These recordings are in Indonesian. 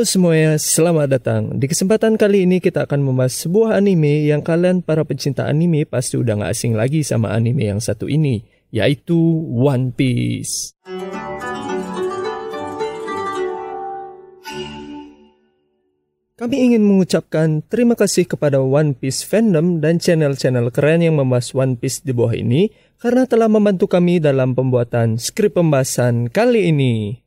Halo semuanya, selamat datang. Di kesempatan kali ini kita akan membahas sebuah anime yang kalian para pecinta anime pasti udah gak asing lagi sama anime yang satu ini, yaitu One Piece. Kami ingin mengucapkan terima kasih kepada One Piece fandom dan channel-channel keren yang membahas One Piece di bawah ini karena telah membantu kami dalam pembuatan skrip pembahasan kali ini.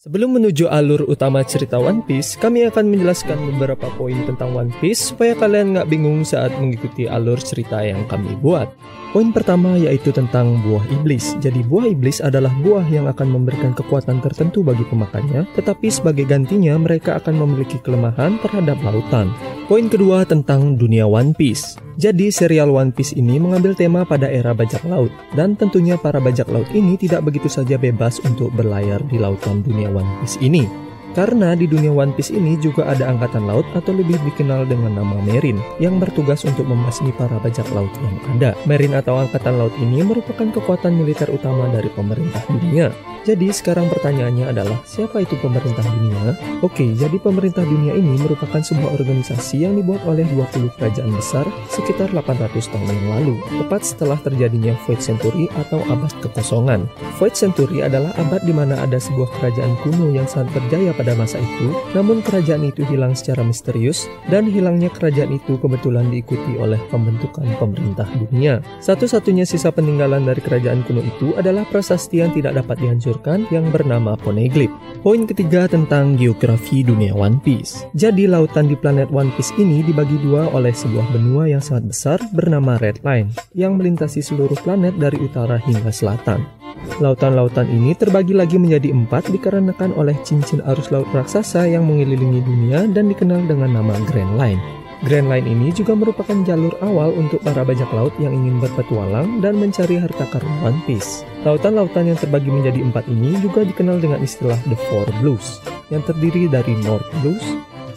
Sebelum menuju alur utama cerita One Piece, kami akan menjelaskan beberapa poin tentang One Piece supaya kalian nggak bingung saat mengikuti alur cerita yang kami buat. Poin pertama yaitu tentang buah iblis. Jadi buah iblis adalah buah yang akan memberikan kekuatan tertentu bagi pemakannya, tetapi sebagai gantinya mereka akan memiliki kelemahan terhadap lautan. Poin kedua tentang dunia One Piece. Jadi serial One Piece ini mengambil tema pada era bajak laut, dan tentunya para bajak laut ini tidak begitu saja bebas untuk berlayar di lautan dunia One Piece ini. Karena di dunia One Piece ini juga ada angkatan laut atau lebih dikenal dengan nama Marine yang bertugas untuk membasmi para bajak laut yang ada. Marine atau angkatan laut ini merupakan kekuatan militer utama dari pemerintah dunia. Jadi sekarang pertanyaannya adalah siapa itu pemerintah dunia? Oke, jadi pemerintah dunia ini merupakan sebuah organisasi yang dibuat oleh 20 kerajaan besar sekitar 800 tahun yang lalu, tepat setelah terjadinya Void Century atau abad kekosongan. Void Century adalah abad di mana ada sebuah kerajaan kuno yang sangat berjaya pada masa itu, namun kerajaan itu hilang secara misterius dan hilangnya kerajaan itu kebetulan diikuti oleh pembentukan pemerintah dunia. Satu-satunya sisa peninggalan dari kerajaan kuno itu adalah prasasti yang tidak dapat dihancurkan yang bernama Poneglyph. Poin ketiga tentang geografi dunia One Piece. Jadi lautan di planet One Piece ini dibagi dua oleh sebuah benua yang sangat besar bernama Red Line yang melintasi seluruh planet dari utara hingga selatan. Lautan-lautan ini terbagi lagi menjadi empat dikarenakan oleh cincin arus laut raksasa yang mengelilingi dunia dan dikenal dengan nama Grand Line. Grand Line ini juga merupakan jalur awal untuk para bajak laut yang ingin berpetualang dan mencari harta karun One Piece. Lautan-lautan yang terbagi menjadi empat ini juga dikenal dengan istilah The Four Blues, yang terdiri dari North Blues,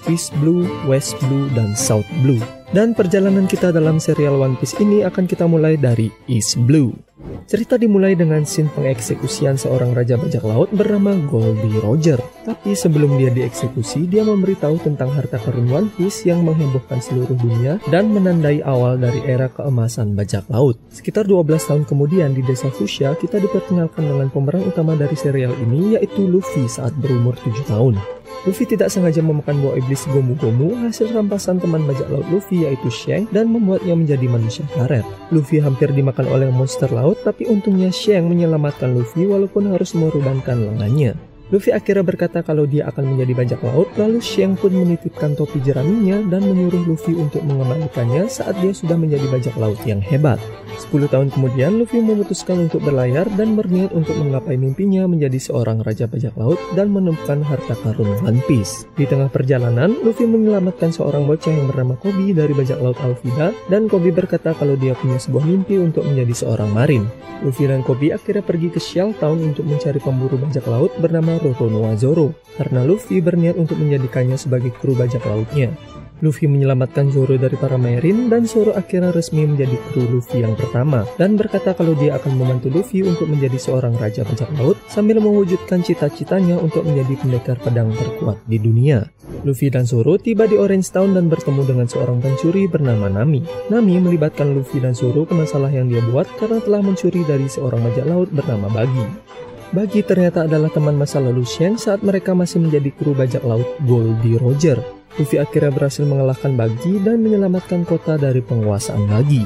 East Blue, West Blue, dan South Blue. Dan perjalanan kita dalam serial One Piece ini akan kita mulai dari East Blue. Cerita dimulai dengan scene pengeksekusian seorang raja bajak laut bernama Goldie Roger. Tapi sebelum dia dieksekusi, dia memberitahu tentang harta karun One Piece yang menghebohkan seluruh dunia dan menandai awal dari era keemasan bajak laut. Sekitar 12 tahun kemudian di desa Fushia, kita diperkenalkan dengan pemeran utama dari serial ini yaitu Luffy saat berumur 7 tahun. Luffy tidak sengaja memakan buah iblis Gomu-Gomu hasil rampasan teman bajak laut Luffy yaitu Shanks dan membuatnya menjadi manusia karet. Luffy hampir dimakan oleh monster laut tapi untungnya Shanks menyelamatkan Luffy walaupun harus merubahkan lengannya. Luffy akhirnya berkata kalau dia akan menjadi bajak laut, lalu Sheng pun menitipkan topi jeraminya dan menyuruh Luffy untuk mengembalikannya saat dia sudah menjadi bajak laut yang hebat. 10 tahun kemudian, Luffy memutuskan untuk berlayar dan berniat untuk menggapai mimpinya menjadi seorang raja bajak laut dan menemukan harta karun One Piece. Di tengah perjalanan, Luffy menyelamatkan seorang bocah yang bernama Kobe dari bajak laut Alvida dan Kobe berkata kalau dia punya sebuah mimpi untuk menjadi seorang marin. Luffy dan Kobe akhirnya pergi ke Shell Town untuk mencari pemburu bajak laut bernama Roronoa Zoro karena Luffy berniat untuk menjadikannya sebagai kru bajak lautnya. Luffy menyelamatkan Zoro dari para Marine dan Zoro akhirnya resmi menjadi kru Luffy yang pertama dan berkata kalau dia akan membantu Luffy untuk menjadi seorang raja bajak laut sambil mewujudkan cita-citanya untuk menjadi pendekar pedang terkuat di dunia. Luffy dan Zoro tiba di Orange Town dan bertemu dengan seorang pencuri bernama Nami. Nami melibatkan Luffy dan Zoro ke masalah yang dia buat karena telah mencuri dari seorang bajak laut bernama Bagi. Bagi ternyata adalah teman masa lalu Shen saat mereka masih menjadi kru bajak laut Goldie Roger. Luffy akhirnya berhasil mengalahkan Bagi dan menyelamatkan kota dari penguasaan Bagi.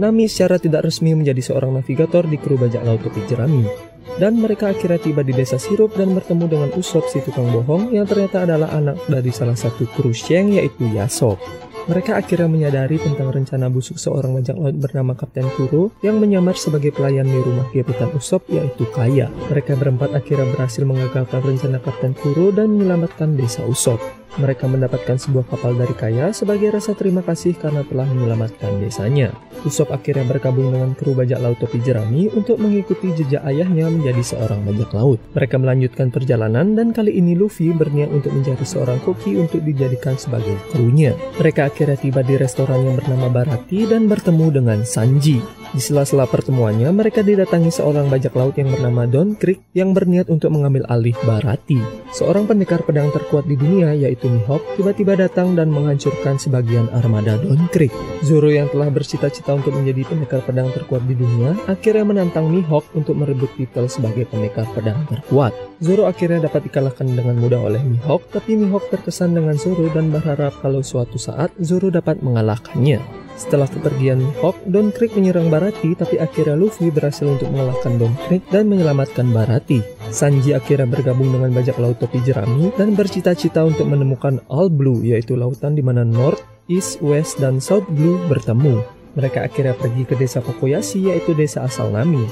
Nami secara tidak resmi menjadi seorang navigator di kru bajak laut tepi jerami. Dan mereka akhirnya tiba di desa Sirup dan bertemu dengan Usop si tukang bohong yang ternyata adalah anak dari salah satu kru Sheng yaitu Yasop. Mereka akhirnya menyadari tentang rencana busuk seorang bajak laut bernama Kapten Kuro yang menyamar sebagai pelayan di rumah gebetan Usop yaitu Kaya. Mereka berempat akhirnya berhasil mengagalkan rencana Kapten Kuro dan menyelamatkan desa Usop. Mereka mendapatkan sebuah kapal dari Kaya sebagai rasa terima kasih karena telah menyelamatkan desanya. Usop akhirnya bergabung dengan kru bajak laut topi jerami untuk mengikuti jejak ayahnya menjadi seorang bajak laut. Mereka melanjutkan perjalanan dan kali ini Luffy berniat untuk mencari seorang koki untuk dijadikan sebagai krunya. Mereka akhirnya tiba di restoran yang bernama Barati dan bertemu dengan Sanji. Di sela-sela pertemuannya, mereka didatangi seorang bajak laut yang bernama Don Creek yang berniat untuk mengambil alih Barati. Seorang pendekar pedang terkuat di dunia yaitu Mihawk tiba-tiba datang dan menghancurkan sebagian armada Don Creek. Zoro yang telah bercita-cita untuk menjadi pendekar pedang terkuat di dunia akhirnya menantang Mihawk untuk merebut titel sebagai pendekar pedang terkuat. Zoro akhirnya dapat dikalahkan dengan mudah oleh Mihawk, tapi Mihawk terkesan dengan Zoro dan berharap kalau suatu saat Zoro dapat mengalahkannya. Setelah kepergian Mihawk, Don Creek menyerang Barati, tapi akhirnya Luffy berhasil untuk mengalahkan Don Creek dan menyelamatkan Barati. Sanji akhirnya bergabung dengan bajak laut topi jerami dan bercita-cita untuk menemukan All Blue, yaitu lautan di mana North, East, West, dan South Blue bertemu. Mereka akhirnya pergi ke desa Kokoyashi, yaitu desa asal Nami.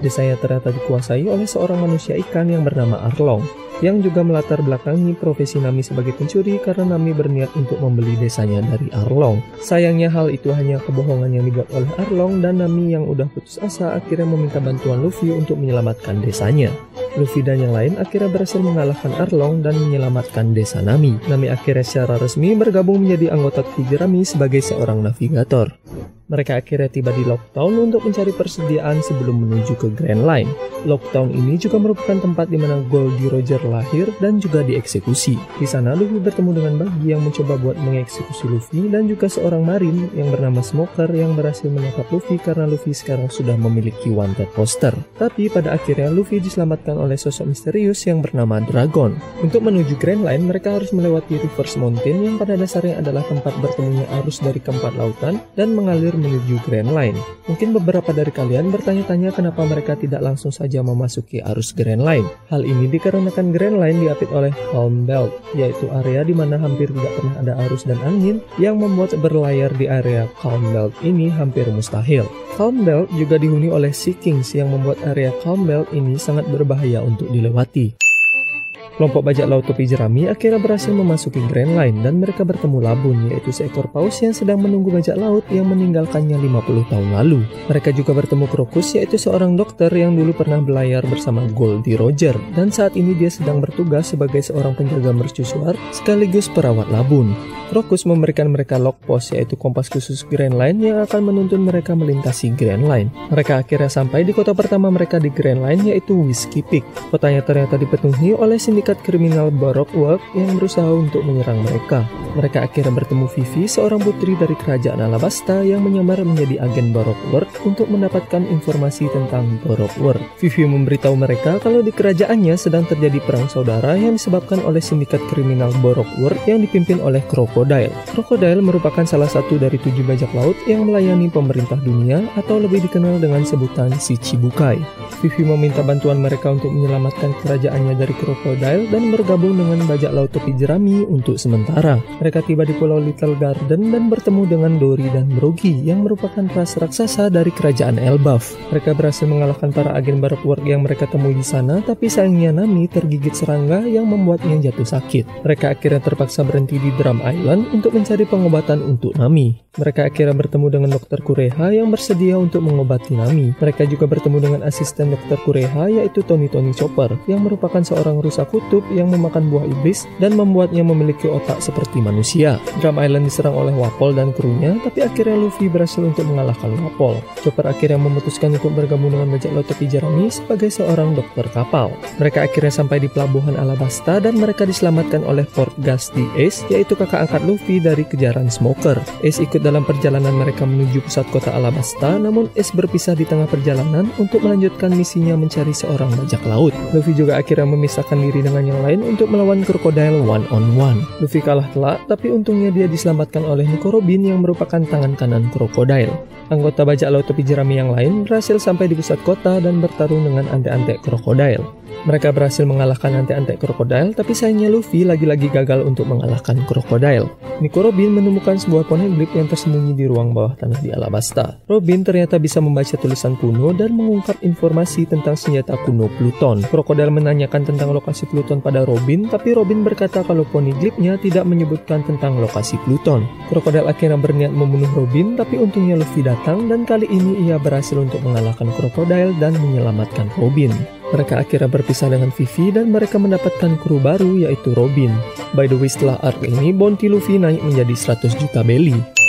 Desanya ternyata dikuasai oleh seorang manusia ikan yang bernama Arlong yang juga melatar belakangi profesi Nami sebagai pencuri karena Nami berniat untuk membeli desanya dari Arlong. Sayangnya hal itu hanya kebohongan yang dibuat oleh Arlong dan Nami yang udah putus asa akhirnya meminta bantuan Luffy untuk menyelamatkan desanya. Luffy dan yang lain akhirnya berhasil mengalahkan Arlong dan menyelamatkan desa Nami. Nami akhirnya secara resmi bergabung menjadi anggota Kijirami sebagai seorang navigator. Mereka akhirnya tiba di Lockdown untuk mencari persediaan sebelum menuju ke Grand Line. Lockdown ini juga merupakan tempat di mana Goldie Roger lahir dan juga dieksekusi. Di sana Luffy bertemu dengan Buggy yang mencoba buat mengeksekusi Luffy dan juga seorang marin yang bernama Smoker yang berhasil menangkap Luffy karena Luffy sekarang sudah memiliki wanted poster. Tapi pada akhirnya Luffy diselamatkan oleh sosok misterius yang bernama Dragon. Untuk menuju Grand Line, mereka harus melewati Reverse Mountain yang pada dasarnya adalah tempat bertemunya arus dari keempat lautan dan mengalir menuju Grand Line. Mungkin beberapa dari kalian bertanya-tanya kenapa mereka tidak langsung saja memasuki arus Grand Line. Hal ini dikarenakan Grand Line diapit oleh Calm Belt, yaitu area di mana hampir tidak pernah ada arus dan angin yang membuat berlayar di area Calm Belt ini hampir mustahil. Calm Belt juga dihuni oleh Sea Kings yang membuat area Calm Belt ini sangat berbahaya untuk dilewati. Kelompok bajak laut topi jerami akhirnya berhasil memasuki Grand Line dan mereka bertemu Labun, yaitu seekor paus yang sedang menunggu bajak laut yang meninggalkannya 50 tahun lalu. Mereka juga bertemu Krokus, yaitu seorang dokter yang dulu pernah belayar bersama Goldie Roger, dan saat ini dia sedang bertugas sebagai seorang penjaga mercusuar sekaligus perawat Labun. Krokus memberikan mereka lock post yaitu kompas khusus Grand Line yang akan menuntun mereka melintasi Grand Line. Mereka akhirnya sampai di kota pertama mereka di Grand Line yaitu Whiskey Peak. Kotanya ternyata dipenuhi oleh sindikat kriminal Baroque yang berusaha untuk menyerang mereka. Mereka akhirnya bertemu Vivi, seorang putri dari kerajaan Alabasta yang menyamar menjadi agen Baroque Work untuk mendapatkan informasi tentang Baroque Work. Vivi memberitahu mereka kalau di kerajaannya sedang terjadi perang saudara yang disebabkan oleh sindikat kriminal Baroque Work yang dipimpin oleh Kroko Crocodile. Crocodile merupakan salah satu dari tujuh bajak laut yang melayani pemerintah dunia atau lebih dikenal dengan sebutan Shichibukai. Vivi meminta bantuan mereka untuk menyelamatkan kerajaannya dari Crocodile dan bergabung dengan bajak laut topi jerami untuk sementara. Mereka tiba di Pulau Little Garden dan bertemu dengan Dory dan Brogy yang merupakan ras raksasa dari kerajaan Elbaf. Mereka berhasil mengalahkan para agen Baroque yang mereka temui di sana, tapi sayangnya Nami tergigit serangga yang membuatnya jatuh sakit. Mereka akhirnya terpaksa berhenti di Drum Island untuk mencari pengobatan untuk Nami. Mereka akhirnya bertemu dengan dokter Kureha yang bersedia untuk mengobati Nami. Mereka juga bertemu dengan asisten dokter Kureha yaitu Tony Tony Chopper yang merupakan seorang rusa kutub yang memakan buah iblis dan membuatnya memiliki otak seperti manusia. Drum Island diserang oleh Wapol dan krunya, tapi akhirnya Luffy berhasil untuk mengalahkan Wapol. Chopper akhirnya memutuskan untuk bergabung dengan bajak laut tepi jerami sebagai seorang dokter kapal. Mereka akhirnya sampai di pelabuhan Alabasta dan mereka diselamatkan oleh Port Gusty Ace yaitu kakak angkat Luffy dari kejaran Smoker. Ace ikut dalam perjalanan mereka menuju pusat kota Alabasta, namun Ace berpisah di tengah perjalanan untuk melanjutkan misinya mencari seorang bajak laut. Luffy juga akhirnya memisahkan diri dengan yang lain untuk melawan Crocodile one on one. Luffy kalah telak, tapi untungnya dia diselamatkan oleh Nico Robin yang merupakan tangan kanan Crocodile. Anggota bajak laut topi jerami yang lain berhasil sampai di pusat kota dan bertarung dengan ante-ante Crocodile. Mereka berhasil mengalahkan ante-ante Crocodile, tapi sayangnya Luffy lagi-lagi gagal untuk mengalahkan Crocodile. Krokodil. Nico Robin menemukan sebuah poneglyph yang tersembunyi di ruang bawah tanah di Alabasta. Robin ternyata bisa membaca tulisan kuno dan mengungkap informasi tentang senjata kuno Pluton. Krokodil menanyakan tentang lokasi Pluton pada Robin, tapi Robin berkata kalau poneglyphnya tidak menyebutkan tentang lokasi Pluton. Krokodil akhirnya berniat membunuh Robin, tapi untungnya Luffy datang dan kali ini ia berhasil untuk mengalahkan Krokodil dan menyelamatkan Robin. Mereka akhirnya berpisah dengan Vivi dan mereka mendapatkan kru baru yaitu Robin. By the way setelah arc ini, bounty Luffy naik menjadi 100 juta belly.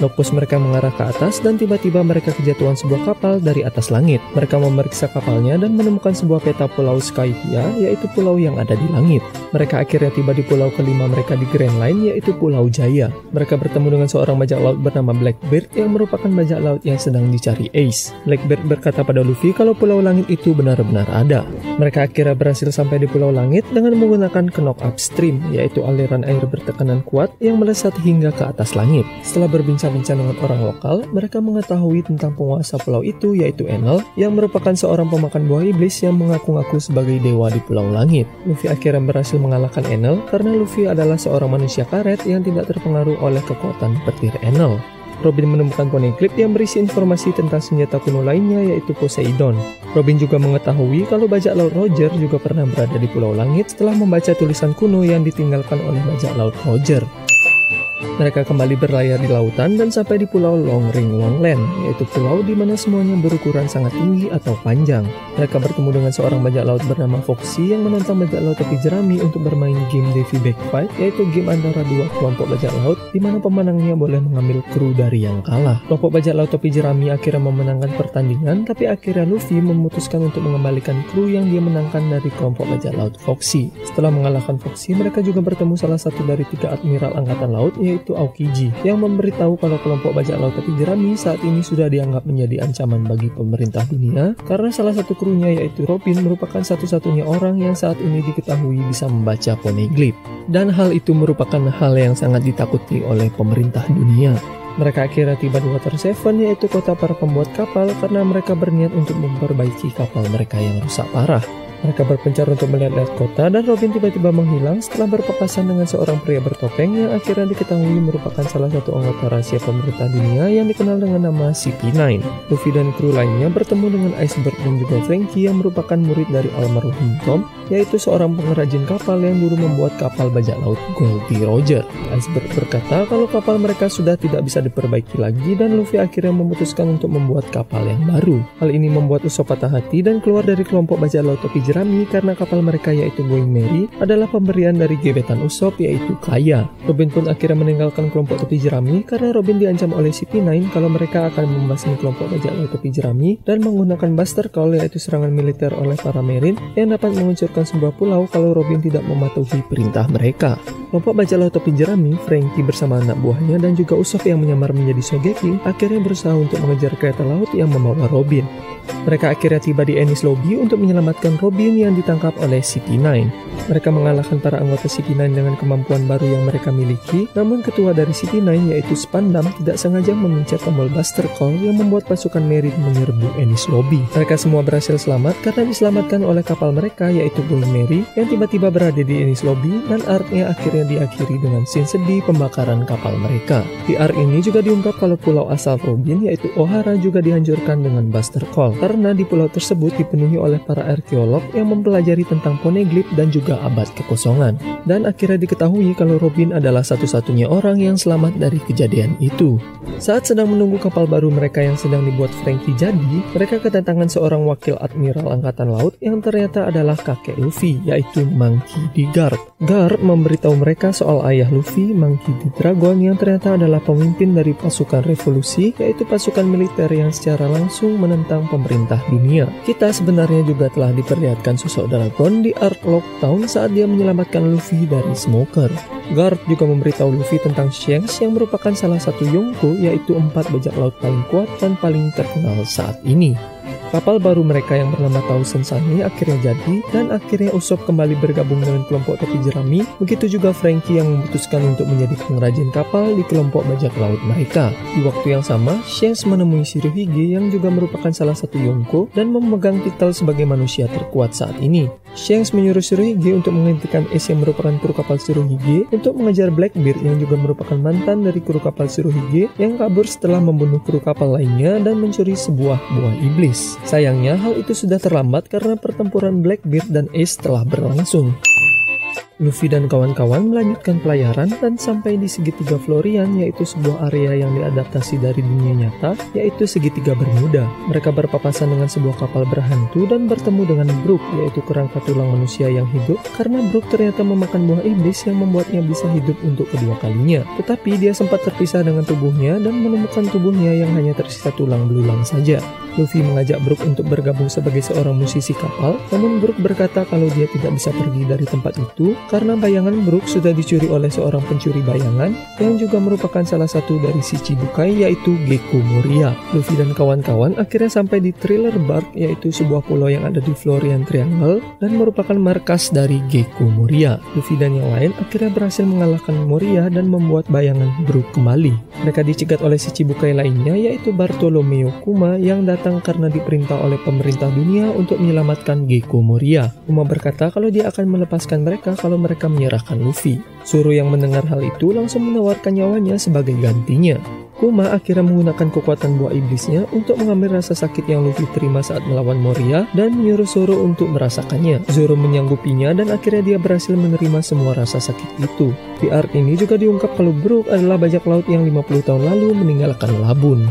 Nokpus mereka mengarah ke atas dan tiba-tiba mereka kejatuhan sebuah kapal dari atas langit. Mereka memeriksa kapalnya dan menemukan sebuah peta pulau Skypia, yaitu pulau yang ada di langit. Mereka akhirnya tiba di pulau kelima mereka di Grand Line, yaitu Pulau Jaya. Mereka bertemu dengan seorang bajak laut bernama Blackbeard yang merupakan bajak laut yang sedang dicari Ace. Blackbeard berkata pada Luffy kalau pulau langit itu benar-benar ada. Mereka akhirnya berhasil sampai di pulau langit dengan menggunakan knock upstream, yaitu aliran air bertekanan kuat yang melesat hingga ke atas langit. Setelah berbincang berbincang dengan orang lokal, mereka mengetahui tentang penguasa pulau itu yaitu Enel yang merupakan seorang pemakan buah iblis yang mengaku-ngaku sebagai dewa di Pulau Langit. Luffy akhirnya berhasil mengalahkan Enel karena Luffy adalah seorang manusia karet yang tidak terpengaruh oleh kekuatan petir Enel. Robin menemukan poneglyph yang berisi informasi tentang senjata kuno lainnya yaitu Poseidon. Robin juga mengetahui kalau bajak laut Roger juga pernah berada di Pulau Langit setelah membaca tulisan kuno yang ditinggalkan oleh bajak laut Roger. Mereka kembali berlayar di lautan dan sampai di pulau Long Ring Long Land, yaitu pulau di mana semuanya berukuran sangat tinggi atau panjang. Mereka bertemu dengan seorang bajak laut bernama Foxy yang menantang bajak laut tepi jerami untuk bermain game Davy Backfight, yaitu game antara dua kelompok bajak laut di mana pemenangnya boleh mengambil kru dari yang kalah. Kelompok bajak laut tepi jerami akhirnya memenangkan pertandingan, tapi akhirnya Luffy memutuskan untuk mengembalikan kru yang dia menangkan dari kelompok bajak laut Foxy. Setelah mengalahkan Foxy, mereka juga bertemu salah satu dari tiga admiral angkatan laut, yaitu Aokiji, yang memberitahu kalau kelompok bajak laut tepi jerami saat ini sudah dianggap menjadi ancaman bagi pemerintah dunia karena salah satu krunya yaitu Robin merupakan satu-satunya orang yang saat ini diketahui bisa membaca poneglyph. Dan hal itu merupakan hal yang sangat ditakuti oleh pemerintah dunia. Mereka akhirnya tiba di Water Seven yaitu kota para pembuat kapal karena mereka berniat untuk memperbaiki kapal mereka yang rusak parah. Mereka berpencar untuk melihat-lihat kota dan Robin tiba-tiba menghilang setelah berpapasan dengan seorang pria bertopeng yang akhirnya diketahui merupakan salah satu anggota rahasia pemerintah dunia yang dikenal dengan nama CP9. Luffy dan kru lainnya bertemu dengan Iceberg dan juga Frankie yang merupakan murid dari almarhum Tom, yaitu seorang pengrajin kapal yang dulu membuat kapal bajak laut Goldie Roger. Iceberg berkata kalau kapal mereka sudah tidak bisa diperbaiki lagi dan Luffy akhirnya memutuskan untuk membuat kapal yang baru. Hal ini membuat Usopp patah hati dan keluar dari kelompok bajak laut topi jerami karena kapal mereka yaitu Going Merry adalah pemberian dari gebetan Usopp yaitu Kaya. Robin pun akhirnya meninggalkan kelompok tepi jerami karena Robin diancam oleh CP9 kalau mereka akan membasmi kelompok bajak laut tepi jerami dan menggunakan Buster Call yaitu serangan militer oleh para Marine yang dapat menguncurkan sebuah pulau kalau Robin tidak mematuhi perintah mereka. Kelompok bajak laut tepi jerami, Frankie bersama anak buahnya dan juga Usopp yang menyamar menjadi Sogeki akhirnya berusaha untuk mengejar kereta laut yang membawa Robin. Mereka akhirnya tiba di Ennis Lobby untuk menyelamatkan Robin yang ditangkap oleh CP9. Mereka mengalahkan para anggota CP9 dengan kemampuan baru yang mereka miliki, namun ketua dari CP9 yaitu Spandam tidak sengaja memencet tombol Buster Call yang membuat pasukan Merit menyerbu Ennis Lobby. Mereka semua berhasil selamat karena diselamatkan oleh kapal mereka yaitu Bull Mary yang tiba-tiba berada di Ennis Lobby dan arc-nya akhirnya diakhiri dengan scene sedih pembakaran kapal mereka. Di arc ini juga diungkap kalau pulau asal Robin yaitu O'Hara juga dihancurkan dengan Buster Call karena di pulau tersebut dipenuhi oleh para arkeolog yang mempelajari tentang poneglyph dan juga abad kekosongan. Dan akhirnya diketahui kalau Robin adalah satu-satunya orang yang selamat dari kejadian itu. Saat sedang menunggu kapal baru mereka yang sedang dibuat Frankie jadi, mereka kedatangan seorang wakil admiral angkatan laut yang ternyata adalah kakek Luffy, yaitu Monkey D. Guard. Guard memberitahu mereka soal ayah Luffy, Monkey D. Dragon yang ternyata adalah pemimpin dari pasukan revolusi, yaitu pasukan militer yang secara langsung menentang pemerintah dunia. Kita sebenarnya juga telah diperlihatkan sosok Dragon di Ark Lockdown saat dia menyelamatkan Luffy dari Smoker. Guard juga memberitahu Luffy tentang Shanks yang merupakan salah satu Yonko yaitu empat bajak laut paling kuat dan paling terkenal saat ini. Kapal baru mereka yang bernama Thousand Sunny akhirnya jadi dan akhirnya Usopp kembali bergabung dengan kelompok topi jerami. Begitu juga Frankie yang memutuskan untuk menjadi pengrajin kapal di kelompok bajak laut mereka. Di waktu yang sama, Shanks menemui Shirohige yang juga merupakan salah satu Yonko dan memegang titel sebagai manusia terkuat saat ini. Shanks menyuruh Shirohige untuk menghentikan Ace yang merupakan kru kapal Shirohige untuk mengejar Blackbeard yang juga merupakan mantan dari kru kapal Shirohige yang kabur setelah membunuh kru kapal lainnya dan mencuri sebuah buah iblis. Sayangnya hal itu sudah terlambat karena pertempuran Blackbeard dan Ace telah berlangsung. Luffy dan kawan-kawan melanjutkan pelayaran dan sampai di segitiga Florian yaitu sebuah area yang diadaptasi dari dunia nyata yaitu segitiga Bermuda. Mereka berpapasan dengan sebuah kapal berhantu dan bertemu dengan Brook yaitu kerangka tulang manusia yang hidup karena Brook ternyata memakan buah iblis yang membuatnya bisa hidup untuk kedua kalinya. Tetapi dia sempat terpisah dengan tubuhnya dan menemukan tubuhnya yang hanya tersisa tulang belulang saja. Luffy mengajak Brook untuk bergabung sebagai seorang musisi kapal, namun Brook berkata kalau dia tidak bisa pergi dari tempat itu karena bayangan Brook sudah dicuri oleh seorang pencuri bayangan yang juga merupakan salah satu dari si Chibukai yaitu Gecko Moria. Luffy dan kawan-kawan akhirnya sampai di Thriller Bark yaitu sebuah pulau yang ada di Florian Triangle dan merupakan markas dari Gecko Moria. Luffy dan yang lain akhirnya berhasil mengalahkan Moria dan membuat bayangan Brook kembali. Mereka dicegat oleh si Chibukai lainnya yaitu Bartolomeo Kuma yang datang karena diperintah oleh pemerintah dunia untuk menyelamatkan Gecko Moria. Kuma berkata kalau dia akan melepaskan mereka kalau mereka menyerahkan Luffy. Zoro yang mendengar hal itu langsung menawarkan nyawanya sebagai gantinya. Kuma akhirnya menggunakan kekuatan buah iblisnya untuk mengambil rasa sakit yang Luffy terima saat melawan Moria dan menyuruh Zoro untuk merasakannya. Zoro menyanggupinya dan akhirnya dia berhasil menerima semua rasa sakit itu. Di art ini juga diungkap kalau Brook adalah bajak laut yang 50 tahun lalu meninggalkan Labun.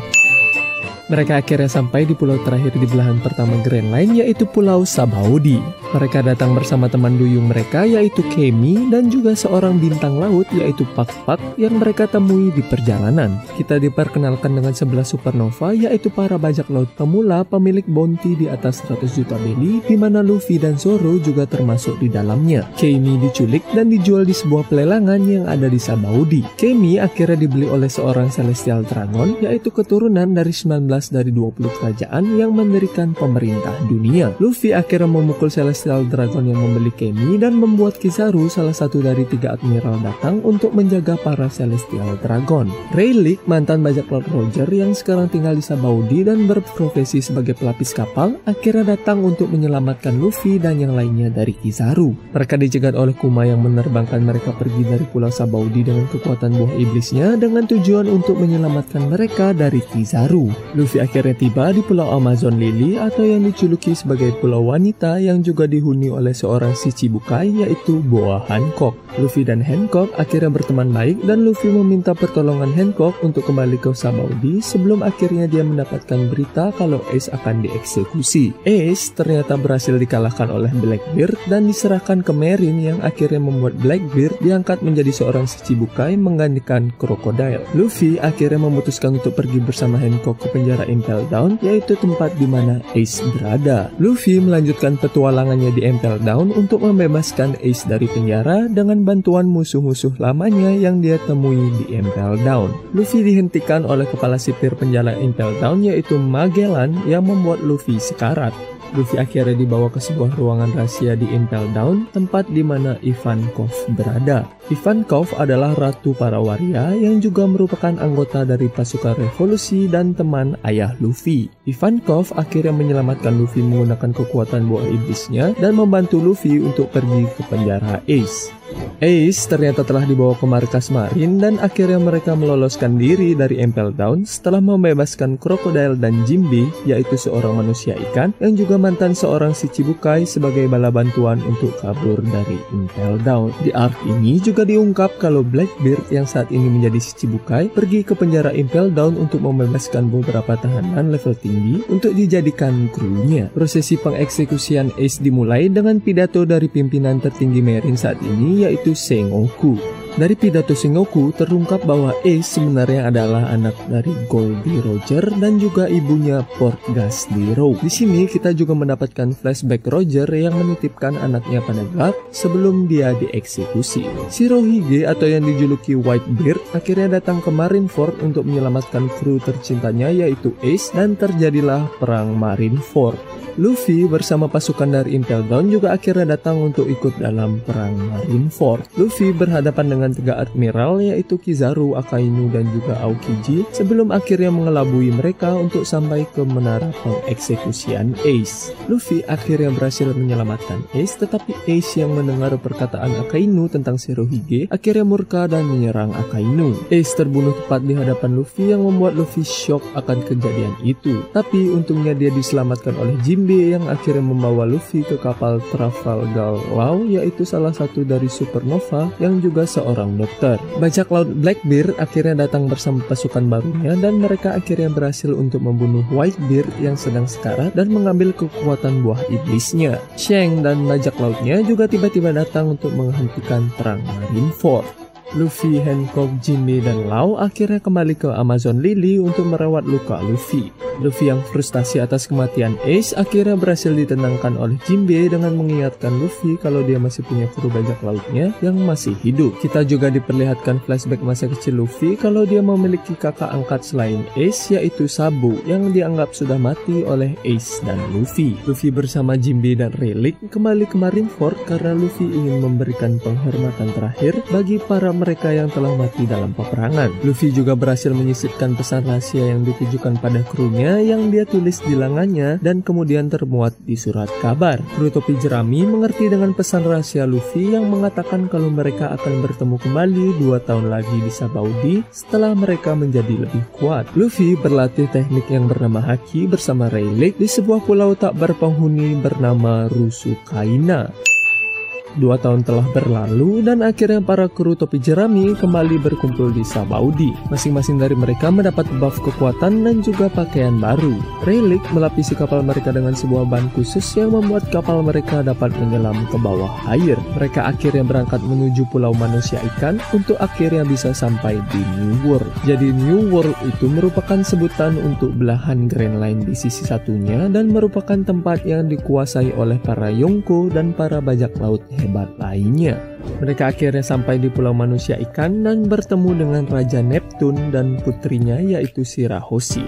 Mereka akhirnya sampai di pulau terakhir di belahan pertama Grand Line yaitu Pulau Sabaudi. Mereka datang bersama teman duyung mereka yaitu Kemi dan juga seorang bintang laut yaitu Pak Pak yang mereka temui di perjalanan. Kita diperkenalkan dengan 11 supernova yaitu para bajak laut pemula pemilik bounty di atas 100 juta beli di mana Luffy dan Zoro juga termasuk di dalamnya. Kemi diculik dan dijual di sebuah pelelangan yang ada di Sabaudi. Kemi akhirnya dibeli oleh seorang Celestial Dragon yaitu keturunan dari 19 dari 20 kerajaan yang mendirikan pemerintah dunia. Luffy akhirnya memukul Celestial Dragon yang membeli Kemi dan membuat Kizaru salah satu dari tiga admiral datang untuk menjaga para Celestial Dragon. Rayleigh, mantan bajak laut Roger yang sekarang tinggal di Sabaudi dan berprofesi sebagai pelapis kapal, akhirnya datang untuk menyelamatkan Luffy dan yang lainnya dari Kizaru. Mereka dicegat oleh Kuma yang menerbangkan mereka pergi dari pulau Sabaudi dengan kekuatan buah iblisnya dengan tujuan untuk menyelamatkan mereka dari Kizaru. Luffy akhirnya tiba di Pulau Amazon Lily atau yang dijuluki sebagai Pulau Wanita yang juga dihuni oleh seorang si Cibukai yaitu Boa Hancock. Luffy dan Hancock akhirnya berteman baik dan Luffy meminta pertolongan Hancock untuk kembali ke Sabaudi sebelum akhirnya dia mendapatkan berita kalau Ace akan dieksekusi. Ace ternyata berhasil dikalahkan oleh Blackbeard dan diserahkan ke Marine yang akhirnya membuat Blackbeard diangkat menjadi seorang si Cibukai menggantikan Crocodile. Luffy akhirnya memutuskan untuk pergi bersama Hancock ke penjara Impel Down, yaitu tempat di mana Ace berada. Luffy melanjutkan petualangannya di Impel Down untuk membebaskan Ace dari penjara dengan bantuan musuh-musuh lamanya yang dia temui di Impel Down. Luffy dihentikan oleh kepala sipir penjara Impel Down yaitu Magellan yang membuat Luffy sekarat. Luffy akhirnya dibawa ke sebuah ruangan rahasia di Impel Down, tempat di mana Ivankov berada. Ivankov adalah ratu para waria yang juga merupakan anggota dari pasukan revolusi dan teman ayah Luffy. Ivankov akhirnya menyelamatkan Luffy menggunakan kekuatan buah iblisnya dan membantu Luffy untuk pergi ke penjara Ace. Ace ternyata telah dibawa ke markas Marin dan akhirnya mereka meloloskan diri dari Impel Down setelah membebaskan Crocodile dan Jimby yaitu seorang manusia ikan yang juga mantan seorang si Cibukai sebagai bala bantuan untuk kabur dari Impel Down. Di arc ini juga diungkap kalau Blackbeard yang saat ini menjadi si Cibukai pergi ke penjara Impel Down untuk membebaskan beberapa tahanan level tinggi untuk dijadikan krunya. Prosesi pengeksekusian Ace dimulai dengan pidato dari pimpinan tertinggi Marine saat ini yaitu Sengoku. Dari pidato Sengoku terungkap bahwa Ace sebenarnya adalah anak dari Goldie Roger dan juga ibunya Portgas Zero. Di sini kita juga mendapatkan flashback Roger yang menitipkan anaknya pada Gap sebelum dia dieksekusi. Shirohige atau yang dijuluki Whitebeard akhirnya datang ke Marineford untuk menyelamatkan kru tercintanya yaitu Ace dan terjadilah perang Marineford. Luffy bersama pasukan dari Impel Down juga akhirnya datang untuk ikut dalam perang Marineford. Luffy berhadapan dengan dengan tiga admiral yaitu Kizaru, Akainu, dan juga Aokiji sebelum akhirnya mengelabui mereka untuk sampai ke menara pengeksekusian Ace. Luffy akhirnya berhasil menyelamatkan Ace tetapi Ace yang mendengar perkataan Akainu tentang Shirohige akhirnya murka dan menyerang Akainu. Ace terbunuh tepat di hadapan Luffy yang membuat Luffy shock akan kejadian itu. Tapi untungnya dia diselamatkan oleh Jinbe yang akhirnya membawa Luffy ke kapal Trafalgar Law yaitu salah satu dari supernova yang juga seorang dokter. Bajak laut Blackbeard akhirnya datang bersama pasukan barunya dan mereka akhirnya berhasil untuk membunuh Whitebeard yang sedang sekarat dan mengambil kekuatan buah iblisnya. Shang dan bajak lautnya juga tiba-tiba datang untuk menghentikan perang Marineford. Luffy, Hancock, Jinbe, dan Lau akhirnya kembali ke Amazon Lily untuk merawat luka Luffy. Luffy yang frustasi atas kematian Ace akhirnya berhasil ditenangkan oleh Jinbe dengan mengingatkan Luffy kalau dia masih punya kru bajak lautnya yang masih hidup. Kita juga diperlihatkan flashback masa kecil Luffy kalau dia memiliki kakak angkat selain Ace yaitu Sabu yang dianggap sudah mati oleh Ace dan Luffy. Luffy bersama Jinbe dan Relic kembali ke Marineford karena Luffy ingin memberikan penghormatan terakhir bagi para mereka yang telah mati dalam peperangan. Luffy juga berhasil menyisipkan pesan rahasia yang ditujukan pada krunya yang dia tulis di lengannya dan kemudian termuat di surat kabar. Kru topi jerami mengerti dengan pesan rahasia Luffy yang mengatakan kalau mereka akan bertemu kembali dua tahun lagi di Sabaudi setelah mereka menjadi lebih kuat. Luffy berlatih teknik yang bernama Haki bersama Rayleigh di sebuah pulau tak berpenghuni bernama Rusukaina. Dua tahun telah berlalu dan akhirnya para kru topi jerami kembali berkumpul di Sabaudi. Masing-masing dari mereka mendapat buff kekuatan dan juga pakaian baru. Relic melapisi kapal mereka dengan sebuah ban khusus yang membuat kapal mereka dapat menyelam ke bawah air. Mereka akhirnya berangkat menuju pulau manusia ikan untuk akhirnya bisa sampai di New World. Jadi New World itu merupakan sebutan untuk belahan Grand Line di sisi satunya dan merupakan tempat yang dikuasai oleh para Yonko dan para bajak laut hebat lainnya. Mereka akhirnya sampai di Pulau Manusia Ikan dan bertemu dengan Raja Neptune dan putrinya yaitu Shirahoshi.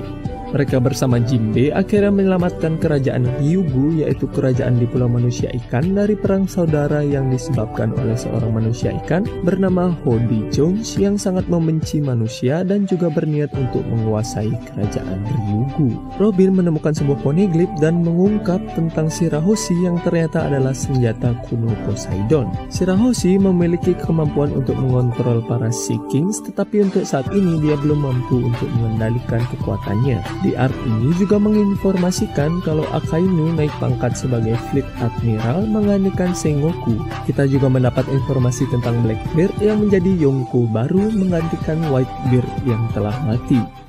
Mereka bersama Jinbe akhirnya menyelamatkan kerajaan Ryugu yaitu kerajaan di Pulau Manusia Ikan dari perang saudara yang disebabkan oleh seorang manusia ikan bernama Hody Jones yang sangat membenci manusia dan juga berniat untuk menguasai kerajaan Ryugu. Robin menemukan sebuah poneglyph dan mengungkap tentang Shirahoshi yang ternyata adalah senjata kuno Poseidon. Memiliki kemampuan untuk mengontrol para Sea Kings tetapi untuk saat ini dia belum mampu untuk mengendalikan kekuatannya. Di art ini juga menginformasikan kalau Akainu naik pangkat sebagai Fleet Admiral menggantikan Sengoku. Kita juga mendapat informasi tentang Blackbeard yang menjadi Yonko baru menggantikan Whitebeard yang telah mati.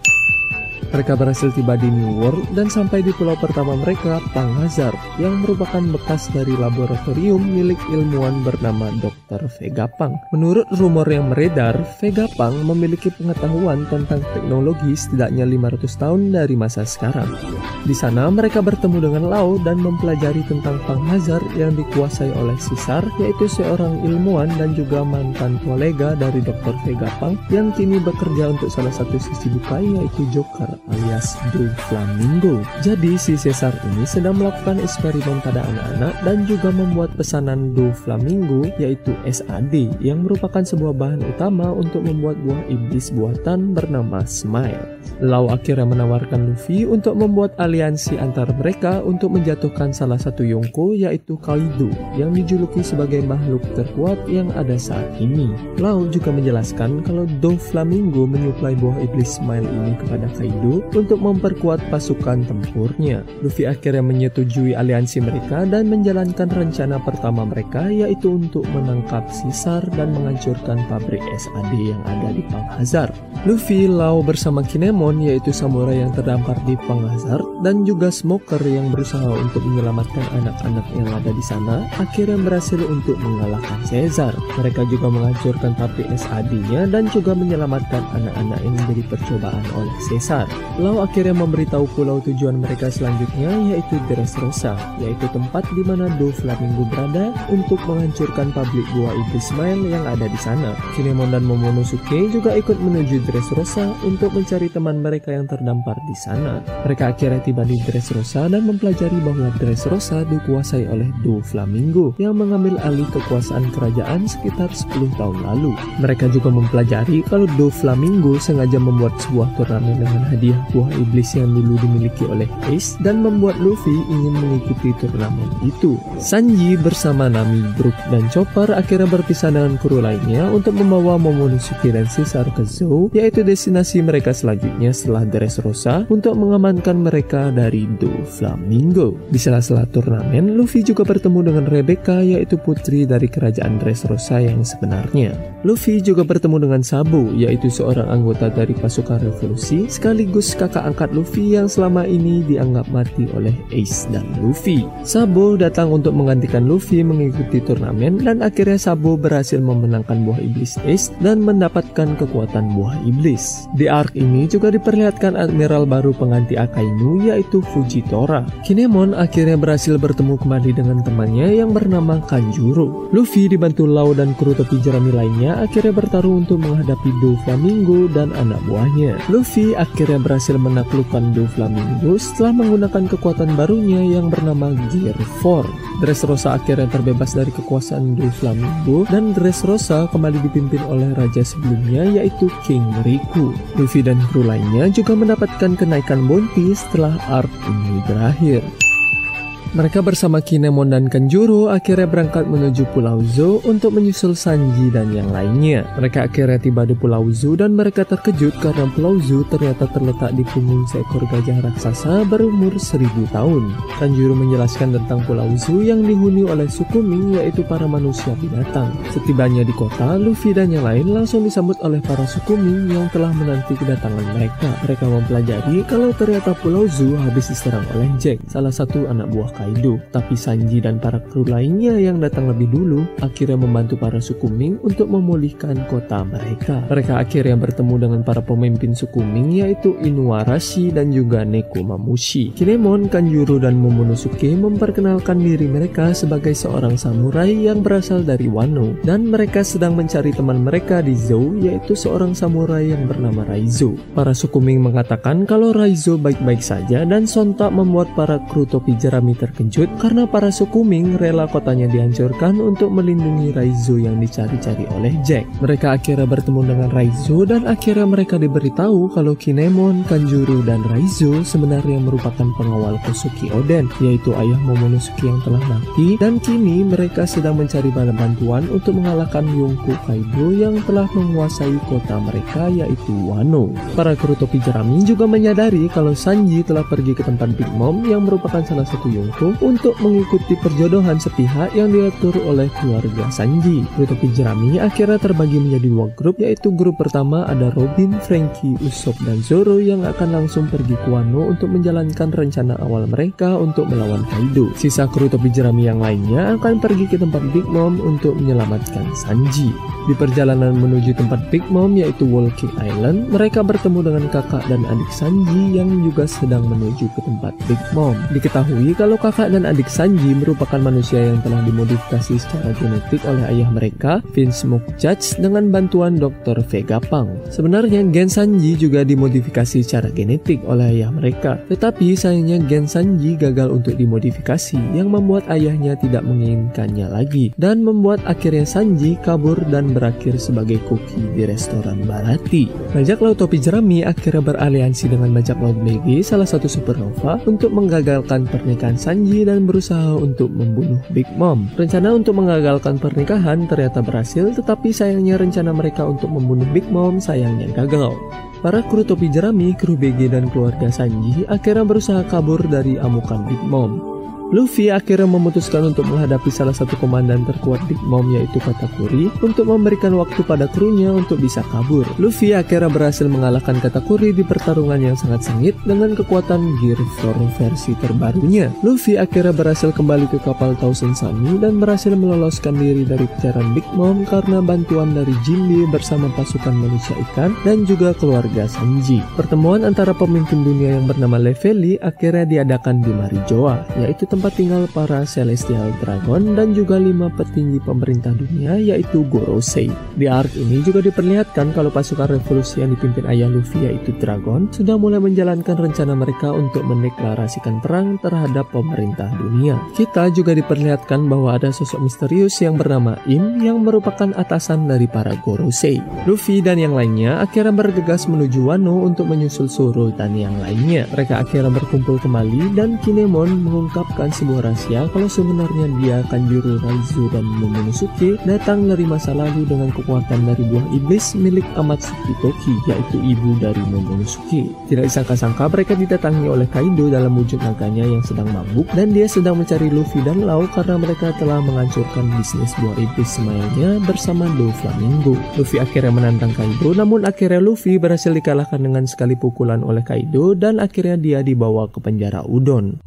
Mereka berhasil tiba di New World dan sampai di pulau pertama mereka, Panghazar, yang merupakan bekas dari laboratorium milik ilmuwan bernama Dr. Vegapang. Menurut rumor yang beredar, Vegapang memiliki pengetahuan tentang teknologi setidaknya 500 tahun dari masa sekarang. Di sana mereka bertemu dengan Lau dan mempelajari tentang Panghazar yang dikuasai oleh Caesar, yaitu seorang ilmuwan dan juga mantan kolega dari Dr. Vegapang yang kini bekerja untuk salah satu sisi bukai yaitu Joker alias Do Flamingo. Jadi si Caesar ini sedang melakukan eksperimen pada anak-anak dan juga membuat pesanan Do Flamingo yaitu SAD yang merupakan sebuah bahan utama untuk membuat buah iblis buatan bernama Smile. Lau akhirnya menawarkan Luffy untuk membuat aliansi antar mereka untuk menjatuhkan salah satu Yonko yaitu Kaido yang dijuluki sebagai makhluk terkuat yang ada saat ini. Lau juga menjelaskan kalau Do Flamingo menyuplai buah iblis Smile ini kepada Kaido untuk memperkuat pasukan tempurnya. Luffy akhirnya menyetujui aliansi mereka dan menjalankan rencana pertama mereka yaitu untuk menangkap Caesar dan menghancurkan pabrik SAD yang ada di Panghazar. Luffy, Lau bersama Kinemon yaitu samurai yang terdampar di Panghazar dan juga Smoker yang berusaha untuk menyelamatkan anak-anak yang ada di sana akhirnya berhasil untuk mengalahkan Caesar. Mereka juga menghancurkan pabrik SAD-nya dan juga menyelamatkan anak-anak yang menjadi percobaan oleh Caesar. Lau akhirnya memberitahu pulau tujuan mereka selanjutnya yaitu Dressrosa, yaitu tempat di mana Do Flamingo berada untuk menghancurkan pabrik buah iblis Smile yang ada di sana. Kinemon dan Momonosuke juga ikut menuju Dressrosa untuk mencari teman mereka yang terdampar di sana. Mereka akhirnya tiba di Dressrosa dan mempelajari bahwa Dressrosa dikuasai oleh Do Flamingo yang mengambil alih kekuasaan kerajaan sekitar 10 tahun lalu. Mereka juga mempelajari kalau Do Flamingo sengaja membuat sebuah turnamen dengan hadiah buah iblis yang dulu dimiliki oleh Ace dan membuat Luffy ingin mengikuti turnamen itu. Sanji bersama Nami, Brook, dan Chopper akhirnya berpisah dengan kru lainnya untuk membawa Momonosuke dan Caesar ke Zou, yaitu destinasi mereka selanjutnya setelah Dressrosa untuk mengamankan mereka dari Do Flamingo. Di sela-sela turnamen, Luffy juga bertemu dengan Rebecca yaitu putri dari kerajaan Dressrosa yang sebenarnya. Luffy juga bertemu dengan Sabo yaitu seorang anggota dari pasukan revolusi sekaligus kakak angkat Luffy yang selama ini dianggap mati oleh Ace dan Luffy. Sabo datang untuk menggantikan Luffy mengikuti turnamen dan akhirnya Sabo berhasil memenangkan buah iblis Ace dan mendapatkan kekuatan buah iblis. Di arc ini juga diperlihatkan admiral baru pengganti Akainu yaitu Fujitora. Kinemon akhirnya berhasil bertemu kembali dengan temannya yang bernama Kanjuro. Luffy dibantu Lau dan kru tepi jerami lainnya akhirnya bertarung untuk menghadapi Do Flamingo dan anak buahnya. Luffy akhirnya berhasil menaklukkan Doflamingo setelah menggunakan kekuatan barunya yang bernama Gear 4. Dressrosa akhirnya terbebas dari kekuasaan Doflamingo dan Dressrosa kembali dipimpin oleh raja sebelumnya yaitu King Riku. Luffy dan kru lainnya juga mendapatkan kenaikan bounty setelah arc ini berakhir. Mereka bersama Kinemon dan Kanjuro akhirnya berangkat menuju Pulau Zo untuk menyusul Sanji dan yang lainnya. Mereka akhirnya tiba di Pulau Zo dan mereka terkejut karena Pulau Zo ternyata terletak di punggung seekor gajah raksasa berumur seribu tahun. Kanjuro menjelaskan tentang Pulau Zo yang dihuni oleh suku Ming yaitu para manusia binatang. Setibanya di kota, Luffy dan yang lain langsung disambut oleh para suku Ming yang telah menanti kedatangan mereka. Mereka mempelajari kalau ternyata Pulau Zo habis diserang oleh Jack, salah satu anak buah Kaido. Tapi Sanji dan para kru lainnya yang datang lebih dulu akhirnya membantu para suku Ming untuk memulihkan kota mereka. Mereka akhirnya bertemu dengan para pemimpin suku Ming yaitu Inuarashi dan juga Nekomamushi. Kinemon, Kanjuro, dan Momonosuke memperkenalkan diri mereka sebagai seorang samurai yang berasal dari Wano dan mereka sedang mencari teman mereka di Zou yaitu seorang samurai yang bernama Raizo. Para suku Ming mengatakan kalau Raizo baik-baik saja dan sontak membuat para kru topi jerami terkejut karena para suku Ming rela kotanya dihancurkan untuk melindungi Raizo yang dicari-cari oleh Jack. Mereka akhirnya bertemu dengan Raizo dan akhirnya mereka diberitahu kalau Kinemon, Kanjuro, dan Raizo sebenarnya merupakan pengawal Kosuki Oden, yaitu ayah Momonosuke yang telah mati dan kini mereka sedang mencari bala bantuan untuk mengalahkan Yonko Kaido yang telah menguasai kota mereka yaitu Wano. Para kru topi jerami juga menyadari kalau Sanji telah pergi ke tempat Big Mom yang merupakan salah satu Yonko untuk mengikuti perjodohan sepihak yang diatur oleh keluarga Sanji. Topi jerami akhirnya terbagi menjadi dua grup yaitu grup pertama ada Robin, Frankie, Usopp, dan Zoro yang akan langsung pergi ke Wano untuk menjalankan rencana awal mereka untuk melawan Kaido. Sisa kru topi jerami yang lainnya akan pergi ke tempat Big Mom untuk menyelamatkan Sanji. Di perjalanan menuju tempat Big Mom yaitu Walking Island, mereka bertemu dengan kakak dan adik Sanji yang juga sedang menuju ke tempat Big Mom. Diketahui kalau kakak dan adik Sanji merupakan manusia yang telah dimodifikasi secara genetik oleh ayah mereka, Vince Judge dengan bantuan Dr. Vega Pang. Sebenarnya gen Sanji juga dimodifikasi secara genetik oleh ayah mereka, tetapi sayangnya gen Sanji gagal untuk dimodifikasi yang membuat ayahnya tidak menginginkannya lagi dan membuat akhirnya Sanji kabur dan berakhir sebagai koki di restoran Barati. Bajak Laut Topi Jerami akhirnya beraliansi dengan Bajak Laut BG, salah satu supernova, untuk menggagalkan pernikahan Sanji dan berusaha untuk membunuh Big Mom. Rencana untuk mengagalkan pernikahan ternyata berhasil, tetapi sayangnya rencana mereka untuk membunuh Big Mom sayangnya gagal. Para kru topi jerami, kru BG dan keluarga Sanji akhirnya berusaha kabur dari amukan Big Mom. Luffy akhirnya memutuskan untuk menghadapi salah satu komandan terkuat Big Mom yaitu Katakuri untuk memberikan waktu pada krunya untuk bisa kabur. Luffy akhirnya berhasil mengalahkan Katakuri di pertarungan yang sangat sengit dengan kekuatan Gear 4 versi terbarunya. Luffy akhirnya berhasil kembali ke kapal Thousand Sunny dan berhasil meloloskan diri dari kejaran Big Mom karena bantuan dari Jinbe bersama pasukan manusia ikan dan juga keluarga Sanji. Pertemuan antara pemimpin dunia yang bernama Leveli akhirnya diadakan di Marijoa, yaitu tempat tinggal para Celestial Dragon dan juga lima petinggi pemerintah dunia yaitu Gorosei. Di arc ini juga diperlihatkan kalau pasukan revolusi yang dipimpin ayah Luffy yaitu Dragon sudah mulai menjalankan rencana mereka untuk mendeklarasikan perang terhadap pemerintah dunia. Kita juga diperlihatkan bahwa ada sosok misterius yang bernama Im yang merupakan atasan dari para Gorosei. Luffy dan yang lainnya akhirnya bergegas menuju Wano untuk menyusul Zoro dan yang lainnya. Mereka akhirnya berkumpul kembali dan Kinemon mengungkapkan sebuah rahasia kalau sebenarnya dia Kanjuro Raizu dan Momonosuke datang dari masa lalu dengan kekuatan dari buah iblis milik Amatsuki Toki yaitu ibu dari Momonosuke. Tidak disangka-sangka mereka didatangi oleh Kaido dalam wujud naganya yang sedang mabuk dan dia sedang mencari Luffy dan Lau karena mereka telah menghancurkan bisnis buah iblis semayanya bersama Do Flamingo. Luffy akhirnya menantang Kaido namun akhirnya Luffy berhasil dikalahkan dengan sekali pukulan oleh Kaido dan akhirnya dia dibawa ke penjara Udon.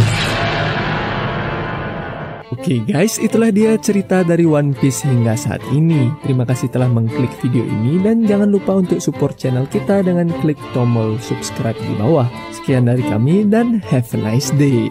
Oke okay guys, itulah dia cerita dari One Piece hingga saat ini. Terima kasih telah mengklik video ini dan jangan lupa untuk support channel kita dengan klik tombol subscribe di bawah. Sekian dari kami dan have a nice day.